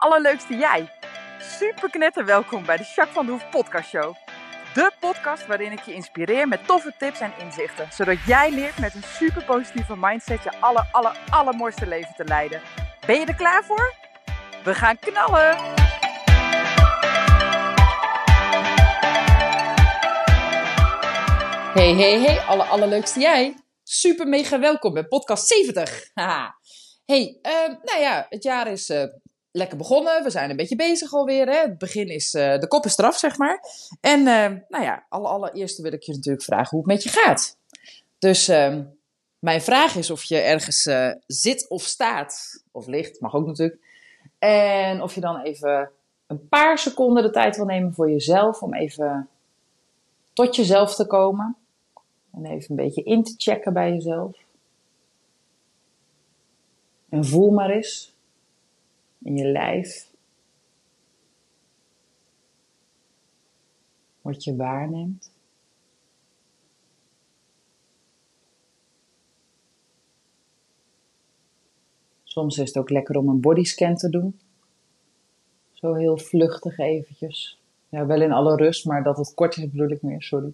allerleukste jij. Super knetter welkom bij de Jacques van de Hoef podcast show. De podcast waarin ik je inspireer met toffe tips en inzichten. Zodat jij leert met een super positieve mindset je aller, aller, allermooiste leven te leiden. Ben je er klaar voor? We gaan knallen! Hey, hey, hey, alle allerleukste jij. Super mega welkom bij podcast 70. Haha. Hey, uh, nou ja, het jaar is uh, lekker begonnen. We zijn een beetje bezig alweer. Hè? Het begin is, uh, de kop is straf, zeg maar. En nou ja, alle, allereerst wil ik je natuurlijk vragen hoe het met je gaat. Dus ehm, mijn vraag is of je ergens zit of staat, of ligt, mag ook natuurlijk. En of je dan even een paar seconden de tijd wil nemen voor jezelf om even tot jezelf te komen. En even een beetje in te checken bij jezelf. En voel maar eens in je lijf wat je waarneemt. Soms is het ook lekker om een bodyscan te doen. Zo heel vluchtig eventjes. Ja, wel in alle rust, maar dat het kort is bedoel ik meer, sorry.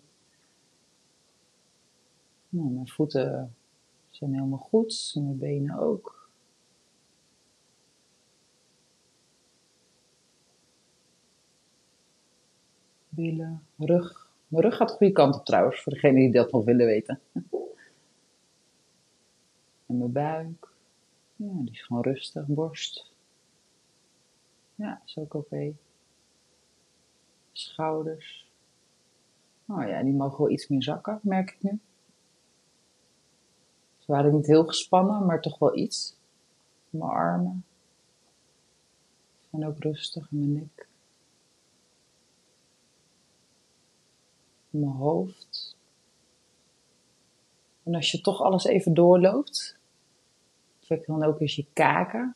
Nou, mijn voeten zijn helemaal goed, mijn benen ook. Billen, rug. Mijn rug gaat de goede kant op trouwens, voor degenen die dat nog willen weten. En mijn buik. Ja, die is gewoon rustig. Borst. Ja, is ook oké. Schouders. Oh ja, die mogen wel iets meer zakken, merk ik nu. Ze waren niet heel gespannen, maar toch wel iets. Mijn armen zijn ook rustig mijn nek. Mijn hoofd. En als je toch alles even doorloopt, trek dan ook eens je kaken.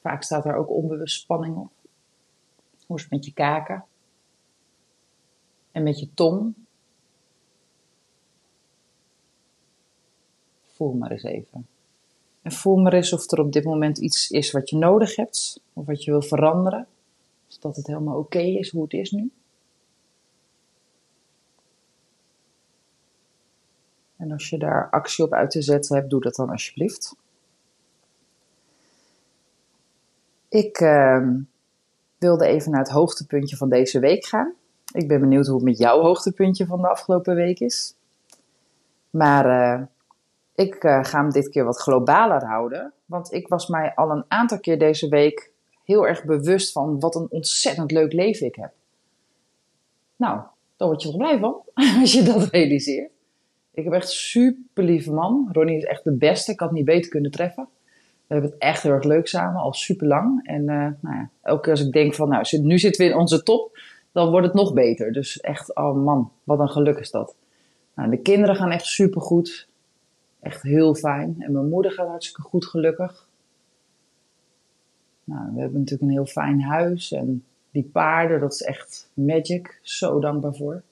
Vaak staat daar ook onbewust spanning op. Hoe is het met je kaken? En met je tong. Voel maar eens even. En voel maar eens of er op dit moment iets is wat je nodig hebt, of wat je wil veranderen. Of dat het helemaal oké is hoe het is nu. En als je daar actie op uit te zetten hebt, doe dat dan alsjeblieft. Ik uh, wilde even naar het hoogtepuntje van deze week gaan. Ik ben benieuwd hoe het met jouw hoogtepuntje van de afgelopen week is. Maar uh, ik uh, ga hem dit keer wat globaler houden. Want ik was mij al een aantal keer deze week heel erg bewust van wat een ontzettend leuk leven ik heb. Nou, daar word je wel blij van als je dat realiseert. Ik heb echt super lieve man. Ronnie is echt de beste. Ik had niet beter kunnen treffen. We hebben het echt heel erg leuk samen, al super lang. En uh, nou ja, elke keer als ik denk van, nou, nu zitten we in onze top, dan wordt het nog beter. Dus echt, oh man, wat een geluk is dat. Nou, de kinderen gaan echt super goed. Echt heel fijn. En mijn moeder gaat hartstikke goed, gelukkig. Nou, we hebben natuurlijk een heel fijn huis. En die paarden, dat is echt magic. Zo dankbaar voor.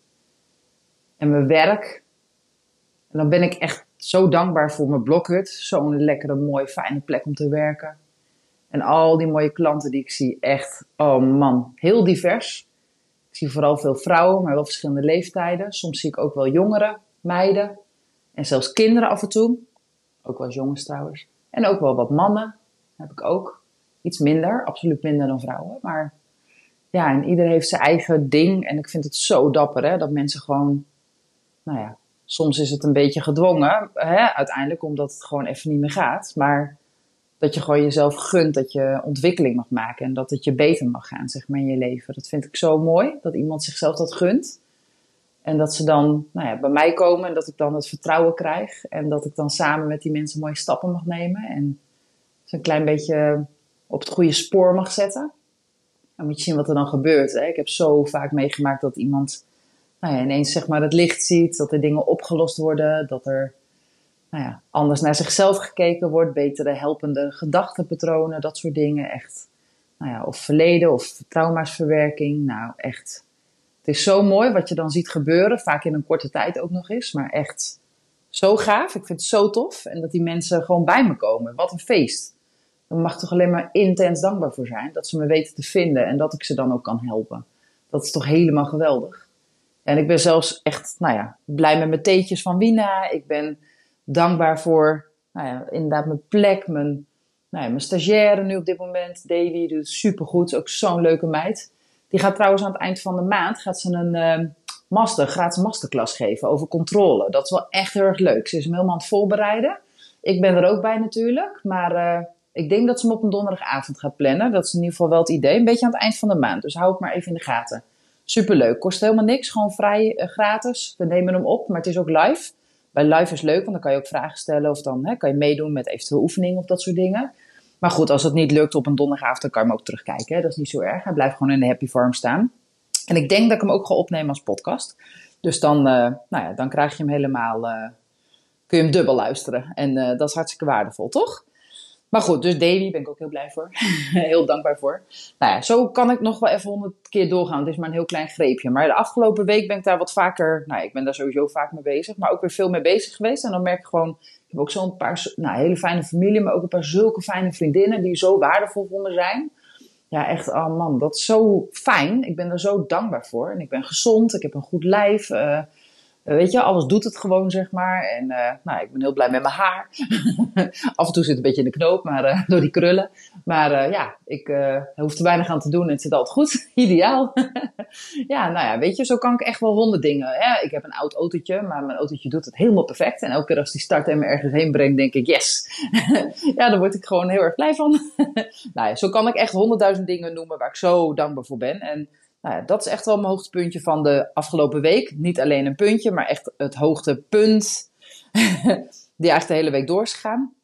En mijn werk. En dan ben ik echt zo dankbaar voor mijn blokhut. Zo'n lekkere, mooie, fijne plek om te werken. En al die mooie klanten die ik zie. Echt, oh man, heel divers. Ik zie vooral veel vrouwen, maar wel verschillende leeftijden. Soms zie ik ook wel jongere meiden. En zelfs kinderen af en toe. Ook wel jongens trouwens. En ook wel wat mannen. Heb ik ook. Iets minder, absoluut minder dan vrouwen. Maar ja, en ieder heeft zijn eigen ding. En ik vind het zo dapper hè, dat mensen gewoon, nou ja, soms is het een beetje gedwongen, hè, uiteindelijk omdat het gewoon even niet meer gaat. Maar dat je gewoon jezelf gunt dat je ontwikkeling mag maken en dat het je beter mag gaan, zeg maar, in je leven. Dat vind ik zo mooi, dat iemand zichzelf dat gunt. En dat ze dan nou ja, bij mij komen en dat ik dan het vertrouwen krijg. En dat ik dan samen met die mensen mooie stappen mag nemen. En ze een klein beetje op het goede spoor mag zetten. Dan moet je zien wat er dan gebeurt. Hè. Ik heb zo vaak meegemaakt dat iemand nou ineens zeg maar het licht ziet. Dat er dingen opgelost worden. Dat er nou ja, anders naar zichzelf gekeken wordt. Betere helpende gedachtenpatronen. Dat soort dingen. Echt. Nou ja, of verleden of trauma's Nou echt het is zo mooi wat je dan ziet gebeuren, vaak in een korte tijd ook nog eens, maar echt zo gaaf. Ik vind het zo tof. En dat die mensen gewoon bij me komen. Wat een feest. dan mag ik toch alleen maar intens dankbaar voor zijn. Dat ze me weten te vinden en dat ik ze dan ook kan helpen. Dat is toch helemaal geweldig. En ik ben zelfs echt, nou ja, blij met mijn theetjes van Wina. Ik ben dankbaar voor, nou ja, inderdaad mijn plek, mijn, nou ja, mijn stagiaire nu op dit moment. Davy doet supergoed, ook zo'n leuke meid. Die gaat trouwens aan het eind van de maand gaat ze een uh, master, gratis masterclass geven over controle. Dat is wel echt heel erg leuk. Ze is hem helemaal aan het voorbereiden. Ik ben er ook bij natuurlijk, maar uh, ik denk dat ze hem op een donderdagavond gaat plannen. Dat is in ieder geval wel het idee. Een beetje aan het eind van de maand. Dus hou het maar even in de gaten. Superleuk. Kost helemaal niks. Gewoon vrij uh, gratis. We nemen hem op, maar het is ook live. Bij live is leuk, want dan kan je ook vragen stellen. Of dan hè, kan je meedoen met eventueel oefeningen of dat soort dingen. Maar goed, als het niet lukt op een donderdagavond, dan kan je hem ook terugkijken. Hè? Dat is niet zo erg. Hij blijft gewoon in de happy farm staan. En ik denk dat ik hem ook ga opnemen als podcast. Dus dan, uh, nou ja, dan krijg je hem helemaal, uh, kun je hem dubbel luisteren. En dat is hartstikke waardevol, toch? Maar goed, dus Davy ben ik ook heel blij voor. heel dankbaar voor. Nou ja, zo kan ik nog wel even honderd keer doorgaan. Het is maar een heel klein greepje. Maar de afgelopen week ben ik daar wat vaker... Nou, ik ben daar sowieso vaak mee bezig. Maar ook weer veel mee bezig geweest. En dan merk ik gewoon... Ik heb ook zo'n paar nou, hele fijne familie. Maar ook een paar zulke fijne vriendinnen die zo waardevol voor me zijn. Ja, echt, oh man, dat is zo fijn. Ik ben er zo dankbaar voor. En ik ben gezond. Ik heb een goed lijf. Uh, weet je, alles doet het gewoon, zeg maar. En uh, nou, ik ben heel blij met mijn haar. Af en toe zit het een beetje in de knoop, maar uh, door die krullen. Maar ja, ik hoef er weinig aan te doen en het zit altijd goed. Ideaal. ja, nou ja, weet je, zo kan ik echt wel honderd dingen. Ik heb een oud autootje, maar mijn autootje doet het helemaal perfect. En elke keer als die start en me ergens heen brengt, denk ik, yes. ja, daar word ik gewoon heel erg blij van. nou ja, zo kan ik echt honderdduizend dingen noemen waar ik zo dankbaar voor ben. En nou ja, dat is echt wel mijn hoogtepuntje van de afgelopen week. Niet alleen een puntje, maar echt het hoogtepunt die eigenlijk de hele week door is gegaan.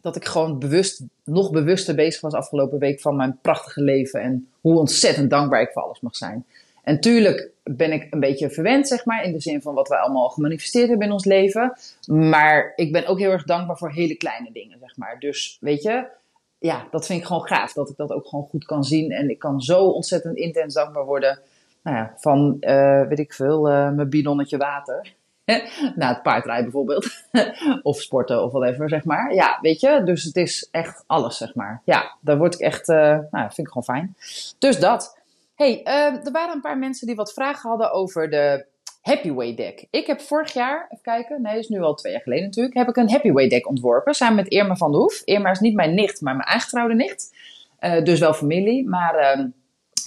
Dat ik gewoon bewust, nog bewuster bezig was afgelopen week van mijn prachtige leven en hoe ontzettend dankbaar ik voor alles mag zijn. En tuurlijk ben ik een beetje verwend, zeg maar, in de zin van wat wij allemaal gemanifesteerd hebben in ons leven. Maar ik ben ook heel erg dankbaar voor hele kleine dingen, zeg maar. Dus weet je, ja, dat vind ik gewoon gaaf. Dat ik dat ook gewoon goed kan zien. En ik kan zo ontzettend intens dankbaar worden. Nou ja, van, uh, weet ik veel, uh, mijn bidonnetje water. Na het paardrijden bijvoorbeeld. of sporten of whatever, zeg maar. Ja, weet je. Dus het is echt alles, zeg maar. Ja, daar word ik echt, uh, nou, vind ik gewoon fijn. Dus dat. hey, er waren een paar mensen die wat vragen hadden over de Happy Way deck. Ik heb vorig jaar, even kijken, nee, dat is nu al twee jaar geleden natuurlijk, heb ik een Happy Way deck ontworpen samen met Irma van der Hoef. Irma is niet mijn nicht, maar mijn aangetrouwde nicht. Uh, dus wel familie, maar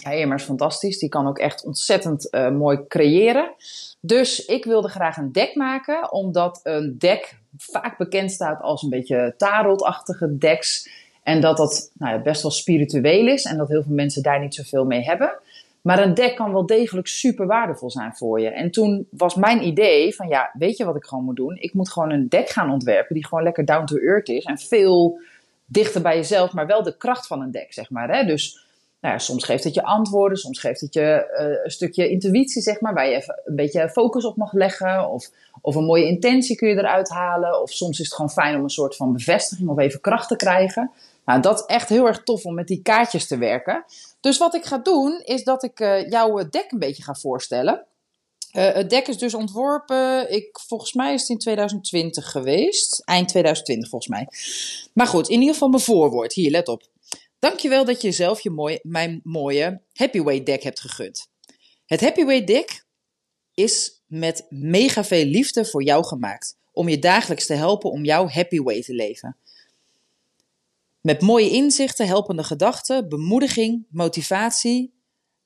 ja, Irma is fantastisch. Die kan ook echt ontzettend uh, mooi creëren. Dus ik wilde graag een deck maken, omdat een deck vaak bekend staat als een beetje tarotachtige decks. En dat dat nou ja, best wel spiritueel is en dat heel veel mensen daar niet zoveel mee hebben. Maar een deck kan wel degelijk super waardevol zijn voor je. En toen was mijn idee van ja, weet je wat ik gewoon moet doen? Ik moet gewoon een deck gaan ontwerpen die gewoon lekker down to earth is. En veel dichter bij jezelf, maar wel de kracht van een deck, zeg maar. Hè? Dus nou ja, soms geeft het je antwoorden, soms geeft het je uh, een stukje intuïtie, zeg maar, waar je even een beetje focus op mag leggen. Of, of een mooie intentie kun je eruit halen. Of soms is het gewoon fijn om een soort van bevestiging of even kracht te krijgen. Nou, dat is echt heel erg tof om met die kaartjes te werken. Dus wat ik ga doen, is dat ik uh, jouw deck een beetje ga voorstellen. Uh, het deck is dus ontworpen, ik, volgens mij is het in 2020 geweest. Eind 2020 volgens mij. Maar goed, in ieder geval mijn voorwoord. Hier, let op. Dankjewel dat je zelf je mooie, mijn mooie Happy Way deck hebt gegund. Het Happy Way deck is met mega veel liefde voor jou gemaakt. Om je dagelijks te helpen om jouw Happy Way te leven. Met mooie inzichten, helpende gedachten, bemoediging, motivatie,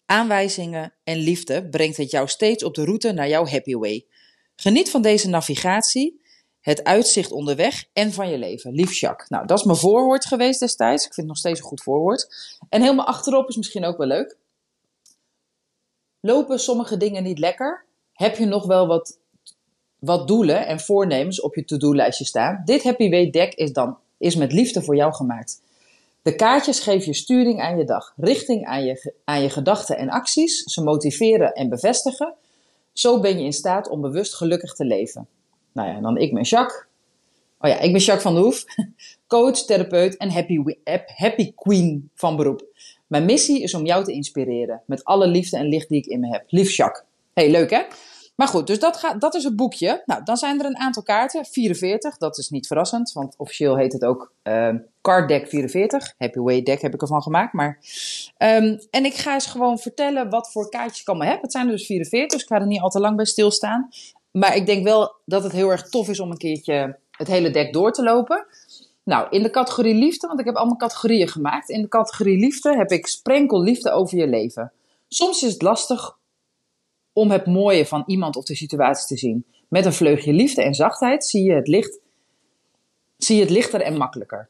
aanwijzingen en liefde brengt het jou steeds op de route naar jouw happy way. Geniet van deze navigatie, het uitzicht onderweg en van je leven. Lief Jacques. Nou, dat is mijn voorwoord geweest destijds. Ik vind het nog steeds een goed voorwoord. En helemaal achterop is misschien ook wel leuk. Lopen sommige dingen niet lekker? Heb je nog wel wat, wat doelen en voornemens op je to-do-lijstje staan? Dit Happy Way deck is dan is met liefde voor jou gemaakt. De kaartjes geven je sturing aan je dag, richting aan je, aan je gedachten en acties. Ze motiveren en bevestigen. Zo ben je in staat om bewust gelukkig te leven. Nou ja, dan ik ben Jacques. Oh ja, ik ben Jacques van der Hoef, coach, therapeut en happy, happy queen van beroep. Mijn missie is om jou te inspireren met alle liefde en licht die ik in me heb. Lief Jacques. Hey, leuk hè? Maar goed, dus dat, dat is het boekje. Nou, dan zijn er een aantal kaarten, 44. Dat is niet verrassend, want officieel heet het ook uh, Card Deck 44. Happy Way Deck heb ik ervan gemaakt. Maar, ehm, en ik ga eens gewoon vertellen wat voor kaartjes ik allemaal heb. Het zijn er dus 44, dus ik ga er niet al te lang bij stilstaan. Maar ik denk wel dat het heel erg tof is om een keertje het hele deck door te lopen. Nou, in de categorie liefde, want ik heb allemaal categorieën gemaakt. In de categorie liefde heb ik sprenkel liefde over je leven. Soms is het lastig om het mooie van iemand of de situatie te zien. Met een vleugje liefde en zachtheid zie je het licht, zie je het lichter en makkelijker.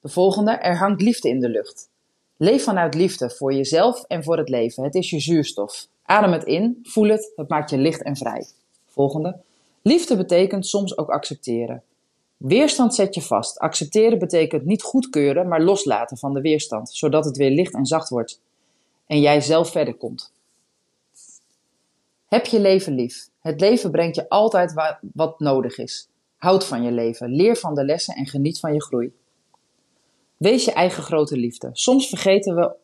De volgende, er hangt liefde in de lucht. Leef vanuit liefde voor jezelf en voor het leven. Het is je zuurstof. Adem het in, voel het, het maakt je licht en vrij. Volgende. Liefde betekent soms ook accepteren. Weerstand zet je vast. Accepteren betekent niet goedkeuren, maar loslaten van de weerstand, zodat het weer licht en zacht wordt en jij zelf verder komt. Heb je leven lief. Het leven brengt je altijd wat nodig is. Houd van je leven, leer van de lessen en geniet van je groei. Wees je eigen grote liefde. Soms vergeten we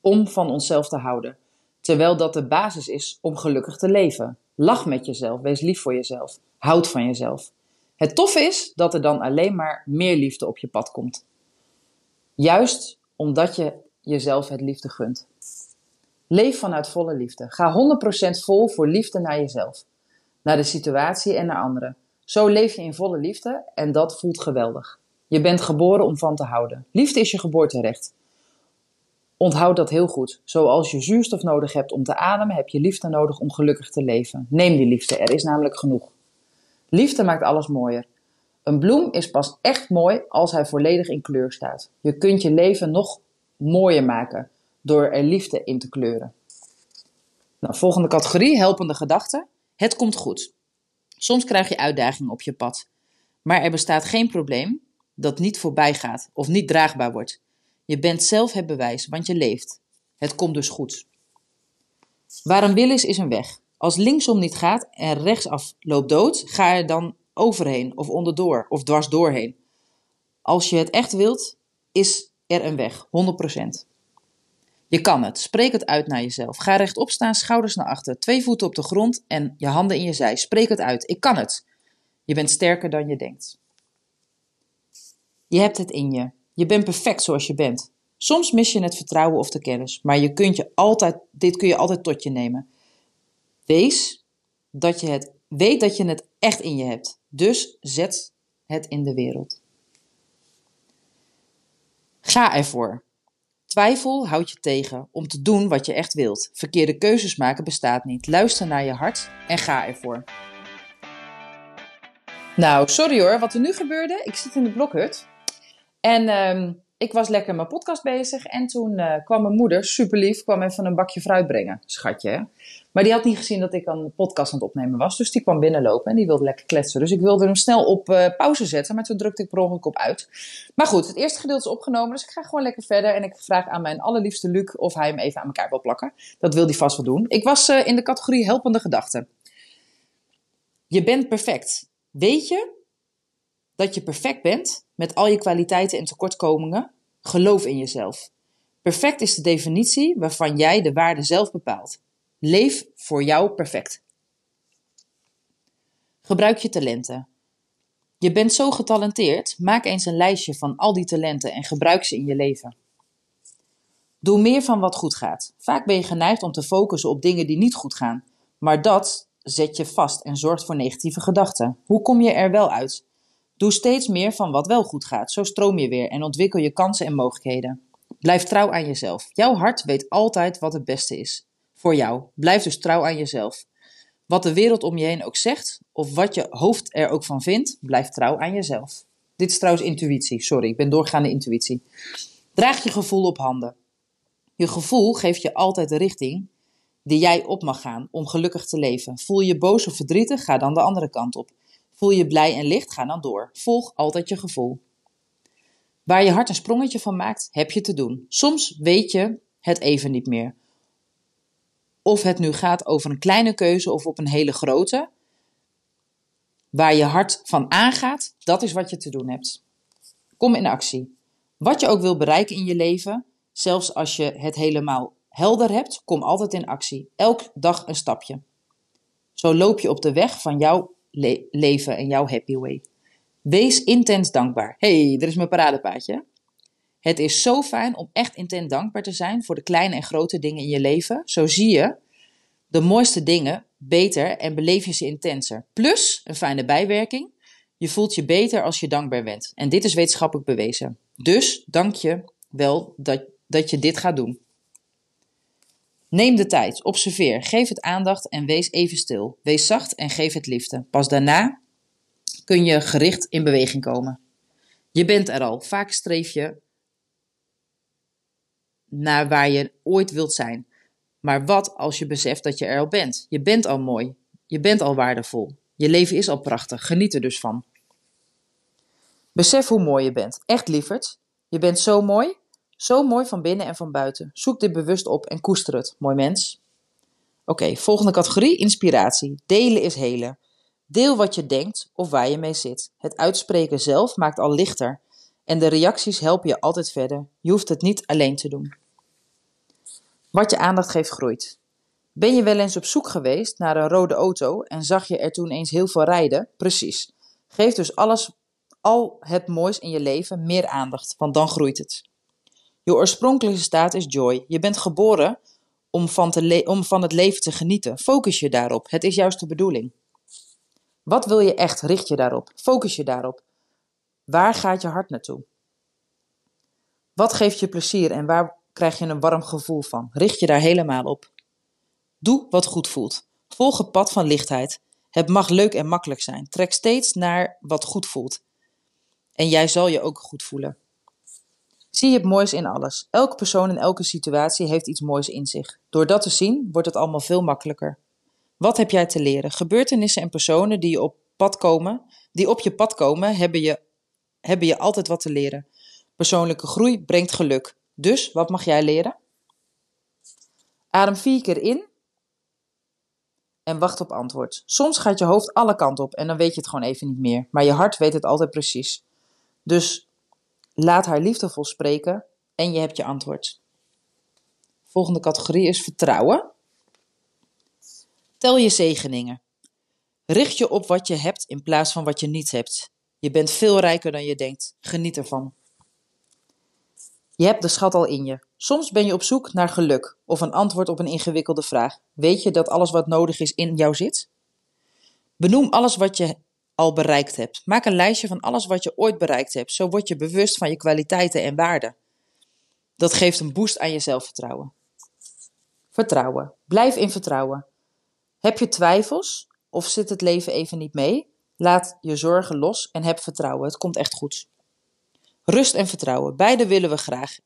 om van onszelf te houden, terwijl dat de basis is om gelukkig te leven. Lach met jezelf, wees lief voor jezelf, houd van jezelf. Het toffe is dat er dan alleen maar meer liefde op je pad komt. Juist omdat je jezelf het liefde gunt. Leef vanuit volle liefde. Ga 100% vol voor liefde naar jezelf, naar de situatie en naar anderen. Zo leef je in volle liefde en dat voelt geweldig. Je bent geboren om van te houden. Liefde is je geboorterecht. Onthoud dat heel goed. Zoals je zuurstof nodig hebt om te ademen, heb je liefde nodig om gelukkig te leven. Neem die liefde, er is namelijk genoeg. Liefde maakt alles mooier. Een bloem is pas echt mooi als hij volledig in kleur staat. Je kunt je leven nog mooier maken door er liefde in te kleuren. Nou, volgende categorie, helpende gedachten. Het komt goed. Soms krijg je uitdagingen op je pad. Maar er bestaat geen probleem dat niet voorbij gaat of niet draagbaar wordt. Je bent zelf het bewijs, want je leeft. Het komt dus goed. Waar een wil is, is een weg. Als linksom niet gaat en rechtsaf loopt dood, ga er dan overheen of onderdoor of dwars doorheen. Als je het echt wilt, is er een weg, 100%. Je kan het. Spreek het uit naar jezelf. Ga rechtop staan, schouders naar achter, twee voeten op de grond en je handen in je zij. Spreek het uit. Ik kan het. Je bent sterker dan je denkt. Je hebt het in je. Je bent perfect zoals je bent. Soms mis je het vertrouwen of de kennis, maar je kunt je altijd, dit kun je altijd tot je nemen. Wees dat je het, weet dat je het echt in je hebt. Dus zet het in de wereld. Ga ervoor. Twijfel houdt je tegen om te doen wat je echt wilt. Verkeerde keuzes maken bestaat niet. Luister naar je hart en ga ervoor. Nou, sorry hoor, wat er nu gebeurde. Ik zit in de blokhut. En ehm, ik was lekker mijn podcast bezig. En toen uh, kwam mijn moeder, super lief, kwam even een bakje fruit brengen. Schatje, hè? Maar die had niet gezien dat ik een podcast aan het opnemen was. Dus die kwam binnenlopen en die wilde lekker kletsen. Dus ik wilde hem snel op uh, pauze zetten. Maar toen drukte ik per ongeluk op uit. Maar goed, het eerste gedeelte is opgenomen. Dus ik ga gewoon lekker verder. En ik vraag aan mijn allerliefste Luc of hij hem even aan elkaar wil plakken. Dat wil hij vast wel doen. Ik was uh, in de categorie helpende gedachten. Je bent perfect. Weet je dat je perfect bent met al je kwaliteiten en tekortkomingen? Geloof in jezelf. Perfect is de definitie waarvan jij de waarde zelf bepaalt. Leef voor jou perfect. Gebruik je talenten. Je bent zo getalenteerd, maak eens een lijstje van al die talenten en gebruik ze in je leven. Doe meer van wat goed gaat. Vaak ben je geneigd om te focussen op dingen die niet goed gaan, maar dat zet je vast en zorgt voor negatieve gedachten. Hoe kom je er wel uit? Doe steeds meer van wat wel goed gaat, zo stroom je weer en ontwikkel je kansen en mogelijkheden. Blijf trouw aan jezelf. Jouw hart weet altijd wat het beste is. Voor jou. Blijf dus trouw aan jezelf. Wat de wereld om je heen ook zegt, of wat je hoofd er ook van vindt, blijf trouw aan jezelf. Dit is trouwens intuïtie, sorry, ik ben doorgaande intuïtie. Draag je gevoel op handen. Je gevoel geeft je altijd de richting die jij op mag gaan om gelukkig te leven. Voel je boos of verdrietig, ga dan de andere kant op. Voel je blij en licht, ga dan door. Volg altijd je gevoel. Waar je hart een sprongetje van maakt, heb je te doen. Soms weet je het even niet meer. Of het nu gaat over een kleine keuze of op een hele grote. Waar je hart van aangaat, dat is wat je te doen hebt. Kom in actie. Wat je ook wil bereiken in je leven, zelfs als je het helemaal helder hebt, kom altijd in actie. Elk dag een stapje. Zo loop je op de weg van jouw leven en jouw happy way. Wees intens dankbaar. hey, er is mijn paradepaadje. Het is zo fijn om echt intens dankbaar te zijn voor de kleine en grote dingen in je leven. Zo zie je de mooiste dingen beter en beleef je ze intenser. Plus, een fijne bijwerking, je voelt je beter als je dankbaar bent. En dit is wetenschappelijk bewezen. Dus dank je wel dat, dat je dit gaat doen. Neem de tijd, observeer, geef het aandacht en wees even stil. Wees zacht en geef het liefde. Pas daarna kun je gericht in beweging komen. Je bent er al. Vaak streef je naar waar je ooit wilt zijn. Maar wat als je beseft dat je er al bent? Je bent al mooi. Je bent al waardevol. Je leven is al prachtig. Geniet er dus van. Besef hoe mooi je bent. Echt lieverd. Je bent zo mooi. Zo mooi van binnen en van buiten. Zoek dit bewust op en koester het, mooi mens. Oké, volgende categorie: inspiratie. Delen is helen. Deel wat je denkt of waar je mee zit. Het uitspreken zelf maakt al lichter en de reacties helpen je altijd verder. Je hoeft het niet alleen te doen. Wat je aandacht geeft, groeit. Ben je wel eens op zoek geweest naar een rode auto en zag je er toen eens heel veel rijden? Precies. Geef dus alles, al het moois in je leven meer aandacht, want dan groeit het. Je oorspronkelijke staat is joy. Je bent geboren om van, om van het leven te genieten. Focus je daarop. Het is juist de bedoeling. Wat wil je echt? Richt je daarop. Focus je daarop. Waar gaat je hart naartoe? Wat geeft je plezier en waar krijg je een warm gevoel van? Richt je daar helemaal op. Doe wat goed voelt. Volg het pad van lichtheid. Het mag leuk en makkelijk zijn. Trek steeds naar wat goed voelt. En jij zal je ook goed voelen. Zie het moois in alles. Elke persoon in elke situatie heeft iets moois in zich. Door dat te zien wordt het allemaal veel makkelijker. Wat heb jij te leren? Gebeurtenissen en personen die, je op, pad komen, die op je pad komen, hebben je, hebben je altijd wat te leren. Persoonlijke groei brengt geluk. Dus wat mag jij leren? Adem vier keer in en wacht op antwoord. Soms gaat je hoofd alle kanten op en dan weet je het gewoon even niet meer. Maar je hart weet het altijd precies. Dus laat haar liefdevol spreken en je hebt je antwoord. Volgende categorie is vertrouwen. Tel je zegeningen. Richt je op wat je hebt in plaats van wat je niet hebt. Je bent veel rijker dan je denkt. Geniet ervan. Je hebt de schat al in je. Soms ben je op zoek naar geluk of een antwoord op een ingewikkelde vraag. Weet je dat alles wat nodig is in jou zit? Benoem alles wat je al bereikt hebt. Maak een lijstje van alles wat je ooit bereikt hebt. Zo word je bewust van je kwaliteiten en waarden. Dat geeft een boost aan je zelfvertrouwen. Vertrouwen. Blijf in vertrouwen. Heb je twijfels of zit het leven even niet mee? Laat je zorgen los en heb vertrouwen. Het komt echt goed. Rust en vertrouwen. Beide willen we graag.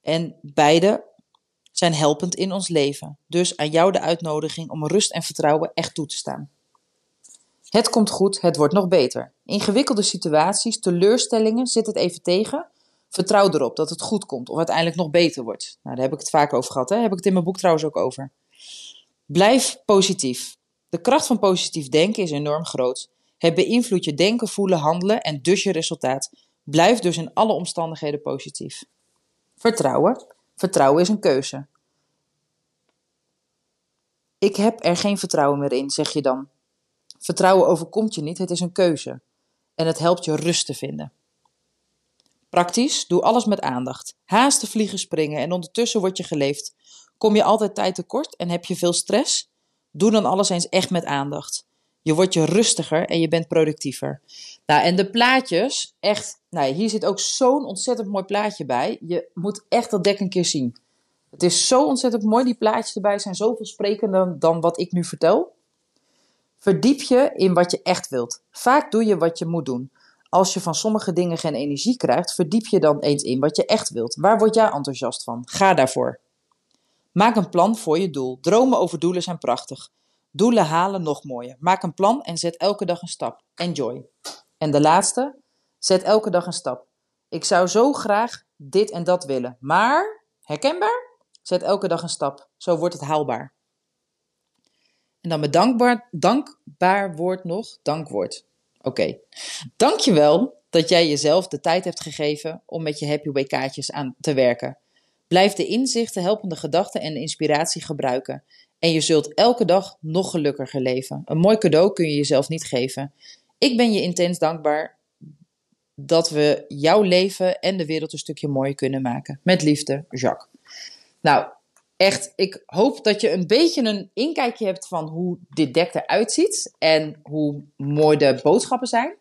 En beide zijn helpend in ons leven. Dus aan jou de uitnodiging om rust en vertrouwen echt toe te staan. Het komt goed, het wordt nog beter. Ingewikkelde situaties, teleurstellingen, zit het even tegen. Vertrouw erop dat het goed komt of uiteindelijk nog beter wordt. Nou, daar heb ik het vaak over gehad. Hè? Heb ik het in mijn boek trouwens ook over. Blijf positief. De kracht van positief denken is enorm groot. Het beïnvloedt je denken, voelen, handelen en dus je resultaat. Blijf dus in alle omstandigheden positief. Vertrouwen. Vertrouwen is een keuze. Ik heb er geen vertrouwen meer in, zeg je dan. Vertrouwen overkomt je niet, het is een keuze. En het helpt je rust te vinden. Praktisch, doe alles met aandacht. Haast de vliegen springen en ondertussen word je geleefd. Kom je altijd tijd tekort en heb je veel stress? Doe dan alles eens echt met aandacht. Je wordt je rustiger en je bent productiever. Nou, en de plaatjes, echt, nou, hier zit ook zo'n ontzettend mooi plaatje bij. Je moet echt dat dek een keer zien. Het is zo ontzettend mooi, die plaatjes erbij zijn zoveel sprekender dan wat ik nu vertel. Verdiep je in wat je echt wilt. Vaak doe je wat je moet doen. Als je van sommige dingen geen energie krijgt, verdiep je dan eens in wat je echt wilt. Waar word jij enthousiast van? Ga daarvoor. Maak een plan voor je doel. Dromen over doelen zijn prachtig. Doelen halen nog mooier. Maak een plan en zet elke dag een stap. Enjoy. En de laatste, zet elke dag een stap. Ik zou zo graag dit en dat willen, maar herkenbaar? Zet elke dag een stap. Zo wordt het haalbaar. En dan mijn dankbaar, dankbaar woord nog, dankwoord. Oké. Okay. Dankjewel dat jij jezelf de tijd hebt gegeven om met je Happy Way kaartjes aan te werken. Blijf de inzichten, helpende gedachten en inspiratie gebruiken. En je zult elke dag nog gelukkiger leven. Een mooi cadeau kun je jezelf niet geven. Ik ben je intens dankbaar dat we jouw leven en de wereld een stukje mooier kunnen maken. Met liefde, Jacques. Nou, echt, ik hoop dat je een beetje een inkijkje hebt van hoe dit dek eruit ziet en hoe mooi de boodschappen zijn.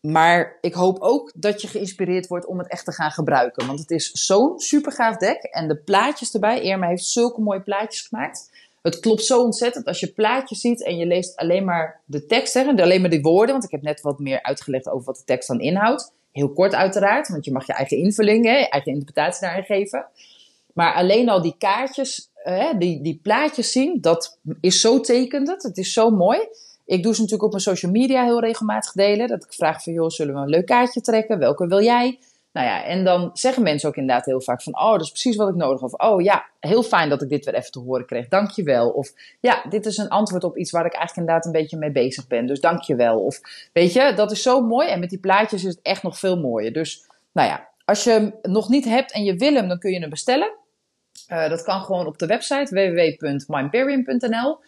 Maar ik hoop ook dat je geïnspireerd wordt om het echt te gaan gebruiken. Want het is zo'n super gaaf dek. En de plaatjes erbij. Irma heeft zulke mooie plaatjes gemaakt. Het klopt zo ontzettend als je plaatjes ziet en je leest alleen maar de tekst, hè, alleen maar de woorden. Want ik heb net wat meer uitgelegd over wat de tekst dan inhoudt. Heel kort uiteraard, want je mag je eigen invulling, hè, eigen interpretatie daarin geven. Maar alleen al die kaartjes, hè, die, die plaatjes zien, dat is zo tekend. Het is zo mooi. Ik doe ze natuurlijk op mijn social media heel regelmatig delen. Dat ik vraag van, joh, zullen we een leuk kaartje trekken? Welke wil jij? Nou ja, en dan zeggen mensen ook inderdaad heel vaak van, oh, dat is precies wat ik nodig. Of, oh ja, heel fijn dat ik dit weer even te horen kreeg. Dank je wel. Of, ja, dit is een antwoord op iets waar ik eigenlijk inderdaad een beetje mee bezig ben. Dus dank je wel. Of, weet je, dat is zo mooi. En met die plaatjes is het echt nog veel mooier. Dus, nou ja, als je hem nog niet hebt en je wil hem, dan kun je hem bestellen. Uh, dat kan gewoon op de website www.mymperium.nl.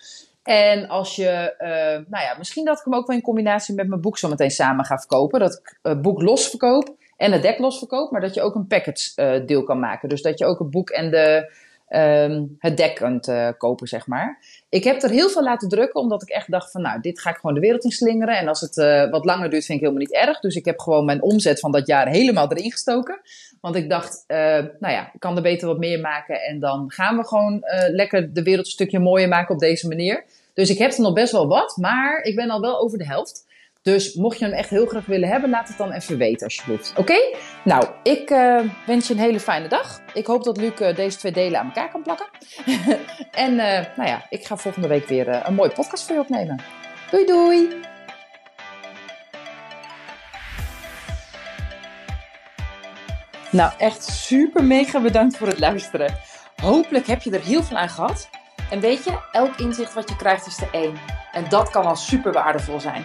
En als je, uh, nou ja, misschien dat ik hem ook wel in combinatie met mijn boek zo meteen samen ga verkopen. Dat ik het boek los verkoop en het dek los verkoop, maar dat je ook een package deel kan maken. Dus dat je ook het boek en de, um, het dek kunt uh, kopen, zeg maar. Ik heb er heel veel laten drukken, omdat ik echt dacht van, nou, dit ga ik gewoon de wereld in slingeren. En als het uh, wat langer duurt, vind ik helemaal niet erg. Dus ik heb gewoon mijn omzet van dat jaar helemaal erin gestoken. Want ik dacht, nou ja, ik kan er beter wat meer maken. En dan gaan we gewoon lekker de wereld een stukje mooier maken op deze manier. Dus ik heb er nog best wel wat, maar ik ben al wel over de helft. Dus mocht je hem echt heel graag willen hebben, laat het dan even weten alsjeblieft. Oké? Nou, ik uh, wens je een hele fijne dag. Ik hoop dat Luc uh, deze twee delen aan elkaar kan plakken. en uh, nou ja, ik ga volgende week weer een mooie podcast voor je opnemen. Doei doei! Nou, echt super mega bedankt voor het luisteren. Hopelijk heb je er heel veel aan gehad. En weet je, elk inzicht wat je krijgt is de één. En dat kan al super waardevol zijn.